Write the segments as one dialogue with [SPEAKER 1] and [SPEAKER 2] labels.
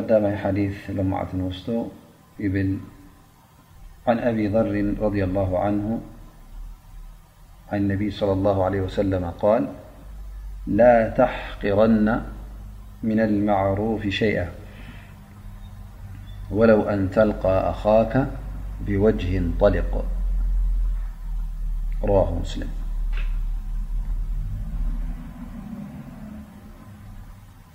[SPEAKER 1] دم يثلةوعن أبي ر اللهن انبيل الله علي وسلم قال لا تحقرن من المعروف شيئا ولو أن تلقى أخاك بوجه طلق رواه مسلم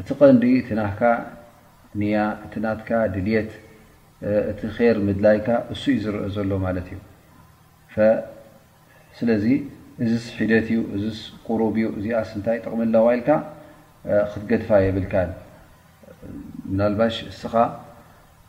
[SPEAKER 1] እቲ ቀንዲ እቲ ናህካ ንያ እቲ ናትካ ድልየት እቲ ኼር ምድላይካ እሱ እዩ ዝረእ ዘሎ ማለት እዩ ፈ ስለዚ እዝስ ሒደት እዩ እዝስ ቁሩብ እዩ እዚኣስ እንታይ ጥቕሚ ኣለዋ ኢልካ ክትገድፋ የብልካን ምናልባሽ እስኻ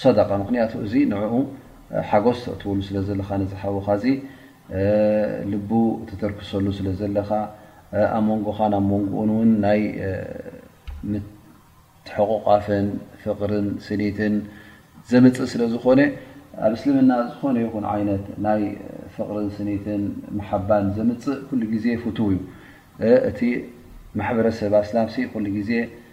[SPEAKER 1] ሰደቃ ምክንያቱ እዚ ንዕኡ ሓጎስ ተእትወሉ ስለ ዘለካ ነዚ ሓውካ እዚ ልቡ ትተርክሰሉ ስለ ዘለካ ኣብ መንጎካ ናብ መንጉኡን እውን ናይ ምትሕቁቃፍን ፍቅርን ስኒትን ዘምፅእ ስለ ዝኮነ ኣብ እስልምና ዝኮነ ይኩን ዓይነት ናይ ፍቅርን ስኒትን መሓባን ዘምፅእ ኩሉ ግዜ ፍትው እዩ እቲ ማሕበረሰብ ኣስላም ኩሉ ግዜ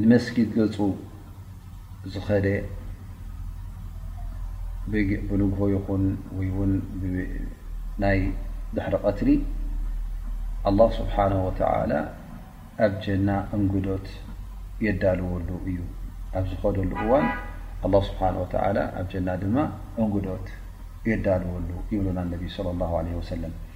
[SPEAKER 1] ንመስጊድ ገጹ ዝኸደ ብንግሆ ይኹን ወይ ውን ናይ ድሕሪ ቀትሪ ኣላህ ስብሓን ወተዓላ ኣብ ጀና እንግዶት የዳልወሉ እዩ። ኣብ ዝኸደሉ እዋን ኣላ ስብሓን ወተዓላ ኣብ ጀና ድማ እንግዶት የዳልወሉ ይብሉና ነቢ ስለ ላሁ ዓለይሂ ወሰለም።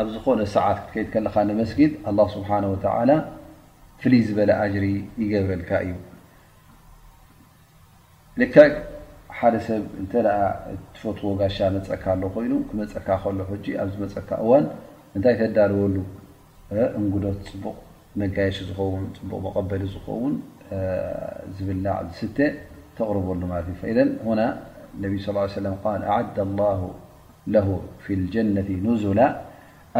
[SPEAKER 1] ኣብ ዝኾነ ሰዓት ክትከይድ ከለኻ ንመስጊድ ኣላህ ስብሓነ ወተዓላ ፍልይ ዝበለ ኣጅሪ ይገብረልካ እዩ። ልክዕ ሓደ ሰብ እንተ ትፈትዎ ጋሻ መፀካ ኣሎ ኮይኑ ክመፀካ ከሎ ሕጂ ኣብ ዝመፀካ እዋን እንታይ ተዳልወሉ እንግዶት ፅቡቕ መጋየሺ ዝኸውን ፅቡቕ መቐበሊ ዝኸውን ዝብላዕ ዝስተ ተቕርበሉ ማለት እዩ። ፈኢዘን ሁና ነቢ ስ ሰለም ቃል ኣዓደ ላሁ ለሁ ፊል ጀነቲ ኑዙላ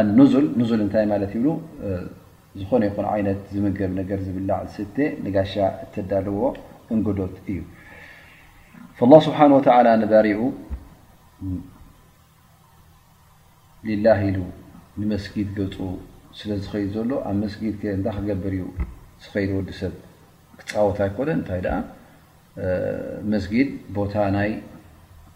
[SPEAKER 1] ኣኑዙል ኑዙል እንታይ ማለት ይብሉ ዝኾነ ይኹን ዓይነት ዝምገብ ነገር ዝብላዕ ዝስተ ንጋሻ እተዳልዎ እንግዶት እዩ ላህ ስብሓን ወተዓላ ንባሪኡ ሊላ ኢሉ ንመስጊድ ገፁ ስለ ዝኸይድ ዘሎ ኣብ መስጊድ ከ እንዳ ክገብር እዩ ዝኸይድ ወዲ ሰብ ክፃወት ኣይኮነን እንታይ ደኣ መስጊድ ቦታ ናይ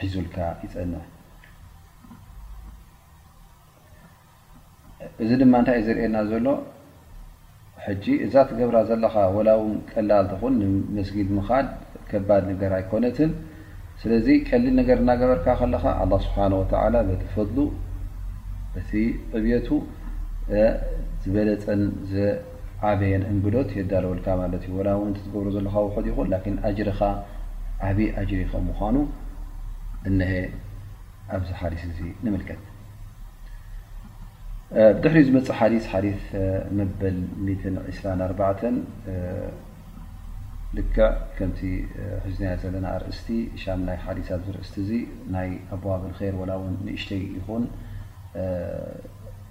[SPEAKER 1] ሒዙልካ ይፀንሕ። እዚ ድማ እንታይ እዩ ዘርእየና ዘሎ ሕጂ እዛ ትገብራ ዘለኻ ወላ ውን ቀላል ትኹን ንመስጊድ ምኻድ ከባድ ነገር ኣይኮነትን ስለዚ ቀሊል ነገር እናገበርካ ከለኻ ኣላ ስብሓን ወተላ በቲ ፈድሉ በቲ ዕብቱ ዝበለፀን ዓበየን እንግዶት የዳለወልካ ማለት እዩ ወላ ውን እቲ ትገብሮ ዘለካ ውሑድ ይኹን ላኪን ኣጅርካ ዓብዪ ኣጅሪ ከም ምኳኑ እነሀ ኣብዚ ሓዲስ እዚ ንምልከት ብድሕሪ ዝመፅእ ሓዲስ ሓዲስ መበል ሚትን ዕስራን ኣርባዕተን ልክዕ ከምቲ ሕዝናያ ዘለና ኣርእስቲ ሻምናይ ሓዲስ ኣብዚ ርእስቲ እዚ ናይ ኣቦዋብል ር ወላ ውን ንእሽተይ ይኹን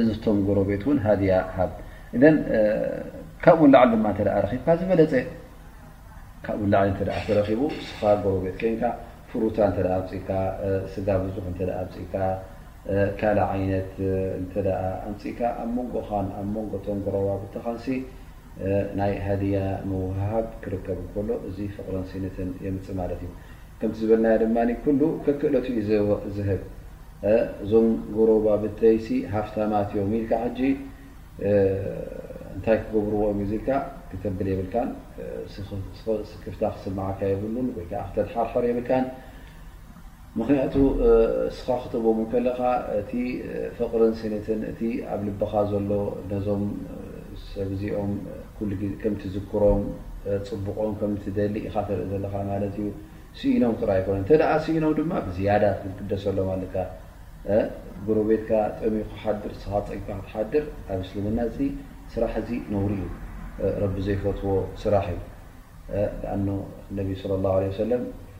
[SPEAKER 1] እዝቶም ጎረቤት ውን ሃድያ ሃብ እደን ካብኡ ንላዕሊ ድማ እተ ረኪብካ ዝበለፀ ካብኡ ንላዕሊ እተ ተረኪቡ ስኻ ጎረቤት ኮይንካ ፍሩታ እተ ኣምፅእካ ስጋ ብዙሕ እተ ኣምፅእካ ካልእ ዓይነት እተ ኣምፅእካ ኣብ መንጎኻን ኣብ መንጎቶም ጎረባብትኻን ናይ ሃድያ ምውህሃብ ክርከብ እንከሎ እዚ ፍቕርን ሲኒትን የምፅእ ማለት እዩ። ከምቲ ዝበልናዮ ድማ ኩሉ ከክእለቱ እዩ ዝህብ። እዞም ጎረባብተይሲ ሃፍታማት እዮም ኢልካ ሕጂ እንታይ ክገብርዎ እዮም እዚ ኢልካ ክተብል የብልካን። ስክፍታ ክስምዓካ የብሉን ወይ ከዓ ክተድሓርሕር የብልካን። ምኽንያቱ እስኻ ክትቦም እንከለኻ እቲ ፍቕርን ስኒትን እቲ ኣብ ልብኻ ዘሎ ነዞም ሰብ እዚኦም ኩሉ ግዜ ከም ትዝክሮም ጽቡቖም ከም ትደሊ ኢኻ ተርኢ ዘለኻ ማለት እዩ። ስኢኖም ጥራይ ኣይኮነን እንተ ስኢኖም ድማ ብዝያዳ ክትግደሰሎም ኣለካ። ጎረቤትካ ጠምዩ ክሓድር እስኻ ጸጊብካ ክትሓድር ኣብ እስልምና እዚ ስራሕ እዚ ነውሪ እዩ። ረቢ ዘይፈትዎ ስራሕ እዩ። ኣን ነቢ ስለ ላሁ ዓለይሂ ወሰለም።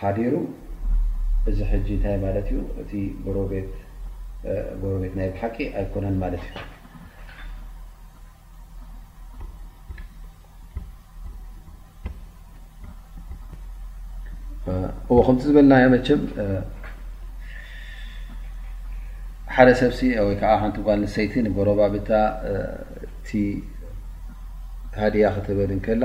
[SPEAKER 1] ሓዲሩ እዚ ሕጂ እንታይ ማለት እዩ እቲ ጎረቤት ጎረቤት ናይ ብሓቂ ኣይኮነን ማለት እዩ። እዎ ከምቲ ዝበልናዮ መቸም ሓደ ሰብሲ ወይ ከዓ ሓንቲ ጓል ንሰይቲ ንጎረባብታ እቲ ሃድያ ክትህበን እንከላ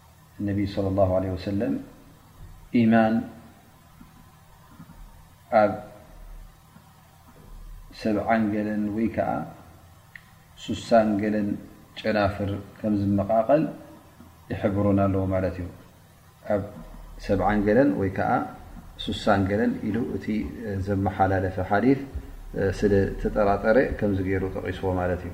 [SPEAKER 1] ነቢ ስለ ላ ለ ወሰለም ኢማን ኣብ ሰብዓን ገለን ወይ ከዓ ሱሳን ገለን ጨናፍር ከም ዝመቃቐል ይሕብሩና ኣለዎ ማለት እዩ ኣብ ሰብዓን ገለን ወይ ከዓ ሱሳን ገለን ኢሉ እቲ ዘመሓላለፈ ሓዲ ስለ ተጠራጠረ ከምዚ ገይሩ ጠቂስዎ ማለት እዩ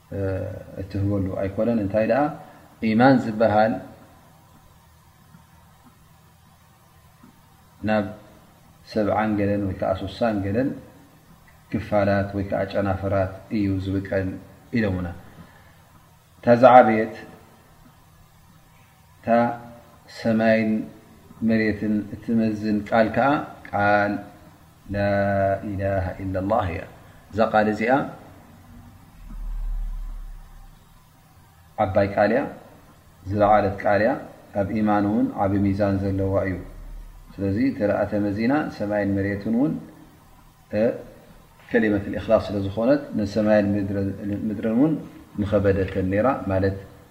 [SPEAKER 1] እትህበሉ ኣይኮነን እንታይ ደኣ ኢማን ዝበሃል ናብ ሰብዓን ገለን ወይ ከዓ ሱሳን ገለን ክፋላት ወይ ከዓ ጨናፍራት እዩ ዝብቀል ኢሎምና እታ ዝዓበየት እታ ሰማይን መሬትን እትመዝን ቃል ከኣ ቃል ላኢላሃ ኢላላህ እያ። እዛ ቃል እዚኣ ዓባይ ቃል እያ፣ ዝለዓለት ቃል እያ፣ ኣብ ኢማን እውን ዓቢ ሚዛን ዘለዋ እዩ። ስለዚ እንተደኣ ተመዚና ሰማይን መሬትን እውን ከሊመትልእኽላስ ስለ ዝኾነት ንሰማይን ምድርን እውን ምኸበደተን ነይራ ማለት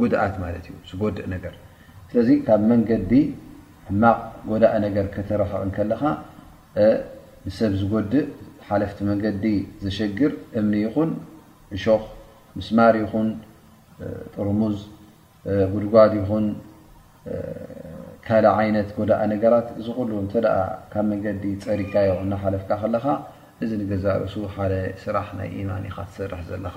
[SPEAKER 1] ጉድኣት ማለት እዩ ዝጎድእ ነገር ስለዚ ካብ መንገዲ ሕማቕ ጎዳኢ ነገር ከተረክቕ ከለኻ ንሰብ ዝጎድእ ሓለፍቲ መንገዲ ዘሸግር እምኒ ይኹን እሾኽ ምስማር ይኹን ጥርሙዝ ጉድጓድ ይኹን ካልእ ዓይነት ጎዳኢ ነገራት እዚ ኩሉ እንተ ካብ መንገዲ ፀሪግካዮ እናሓለፍካ ከለኻ እዚ ንገዛእ ርእሱ ሓደ ስራሕ ናይ ኢማን ኢኻ ትሰርሕ ዘለኻ።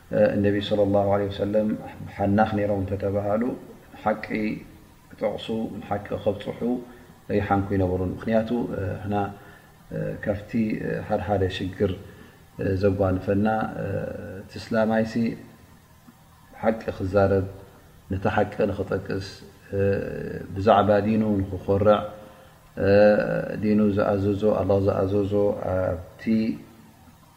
[SPEAKER 1] እነቢ ለ ላ ለ ወሰለም ሓናኽ ነይሮም እንተተባሃሉ ሓቂ ክጠቕሱ ሓቂ ከብፅሑ ይሓንኩ ይነበሩን ምክንያቱ ና ካብቲ ሓደሓደ ሽግር ዘጓንፈና ትስላማይሲ ሓቂ ክዛረብ ነቲ ሓቂ ንክጠቅስ ብዛዕባ ዲኑ ንክኮርዕ ዲኑ ዝኣዘዞ ኣላ ዝኣዘዞ ኣብቲ